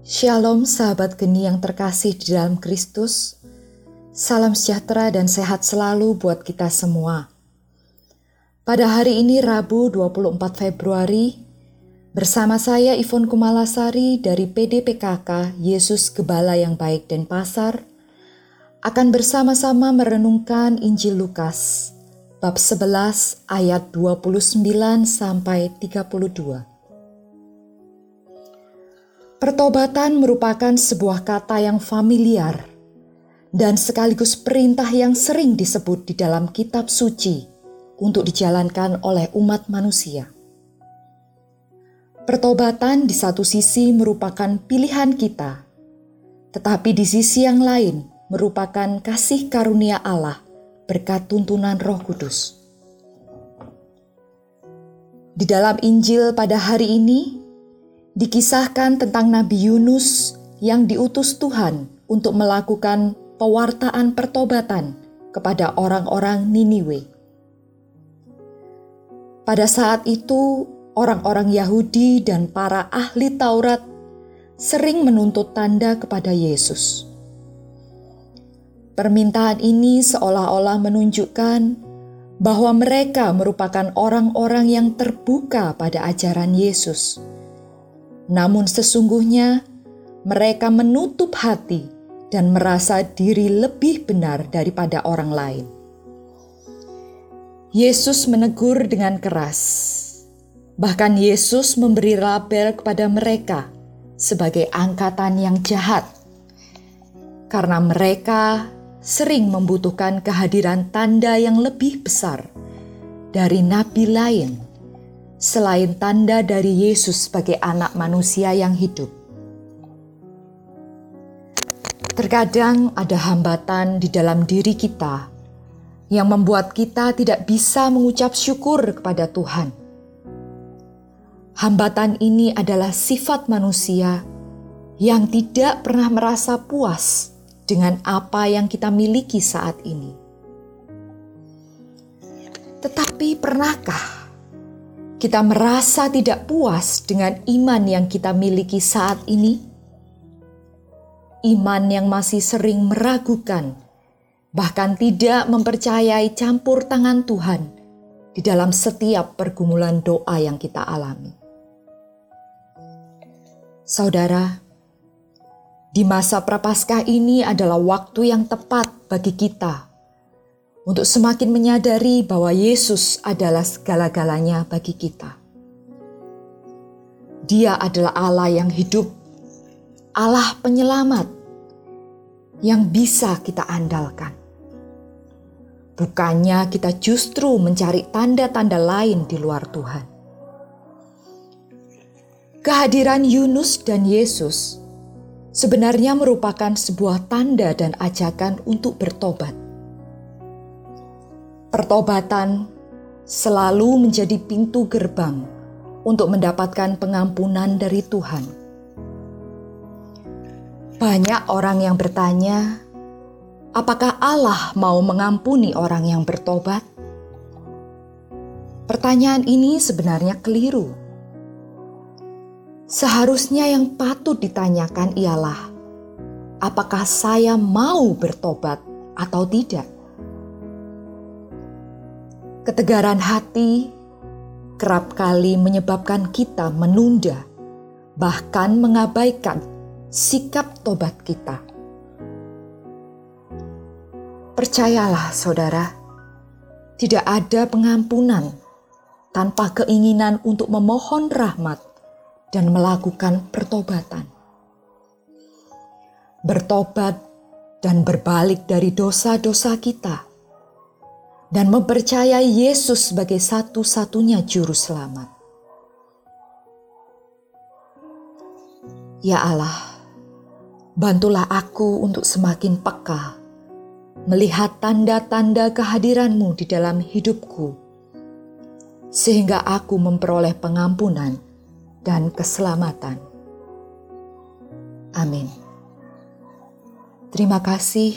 Shalom sahabat geni yang terkasih di dalam Kristus. Salam sejahtera dan sehat selalu buat kita semua. Pada hari ini Rabu 24 Februari, bersama saya Ivon Kumalasari dari PDPKK Yesus Gebala yang Baik dan Pasar, akan bersama-sama merenungkan Injil Lukas, bab 11 ayat 29 sampai 32. Pertobatan merupakan sebuah kata yang familiar dan sekaligus perintah yang sering disebut di dalam kitab suci untuk dijalankan oleh umat manusia. Pertobatan di satu sisi merupakan pilihan kita, tetapi di sisi yang lain merupakan kasih karunia Allah berkat tuntunan Roh Kudus. Di dalam Injil pada hari ini, dikisahkan tentang Nabi Yunus yang diutus Tuhan untuk melakukan pewartaan pertobatan kepada orang-orang Niniwe. Pada saat itu, orang-orang Yahudi dan para ahli Taurat sering menuntut tanda kepada Yesus. Permintaan ini seolah-olah menunjukkan bahwa mereka merupakan orang-orang yang terbuka pada ajaran Yesus namun sesungguhnya mereka menutup hati dan merasa diri lebih benar daripada orang lain. Yesus menegur dengan keras. Bahkan Yesus memberi label kepada mereka sebagai angkatan yang jahat. Karena mereka sering membutuhkan kehadiran tanda yang lebih besar dari nabi lain selain tanda dari Yesus sebagai anak manusia yang hidup. Terkadang ada hambatan di dalam diri kita yang membuat kita tidak bisa mengucap syukur kepada Tuhan. Hambatan ini adalah sifat manusia yang tidak pernah merasa puas dengan apa yang kita miliki saat ini. Tetapi pernahkah kita merasa tidak puas dengan iman yang kita miliki saat ini, iman yang masih sering meragukan, bahkan tidak mempercayai campur tangan Tuhan di dalam setiap pergumulan doa yang kita alami. Saudara, di masa Prapaskah ini adalah waktu yang tepat bagi kita untuk semakin menyadari bahwa Yesus adalah segala-galanya bagi kita. Dia adalah Allah yang hidup, Allah penyelamat yang bisa kita andalkan. Bukannya kita justru mencari tanda-tanda lain di luar Tuhan. Kehadiran Yunus dan Yesus sebenarnya merupakan sebuah tanda dan ajakan untuk bertobat Pertobatan selalu menjadi pintu gerbang untuk mendapatkan pengampunan dari Tuhan. Banyak orang yang bertanya, apakah Allah mau mengampuni orang yang bertobat? Pertanyaan ini sebenarnya keliru. Seharusnya yang patut ditanyakan ialah, apakah saya mau bertobat atau tidak? Ketegaran hati kerap kali menyebabkan kita menunda, bahkan mengabaikan sikap tobat kita. Percayalah, saudara, tidak ada pengampunan tanpa keinginan untuk memohon rahmat dan melakukan pertobatan. Bertobat dan berbalik dari dosa-dosa kita dan mempercayai Yesus sebagai satu-satunya juru selamat. Ya Allah, bantulah aku untuk semakin peka melihat tanda-tanda kehadiranmu di dalam hidupku, sehingga aku memperoleh pengampunan dan keselamatan. Amin. Terima kasih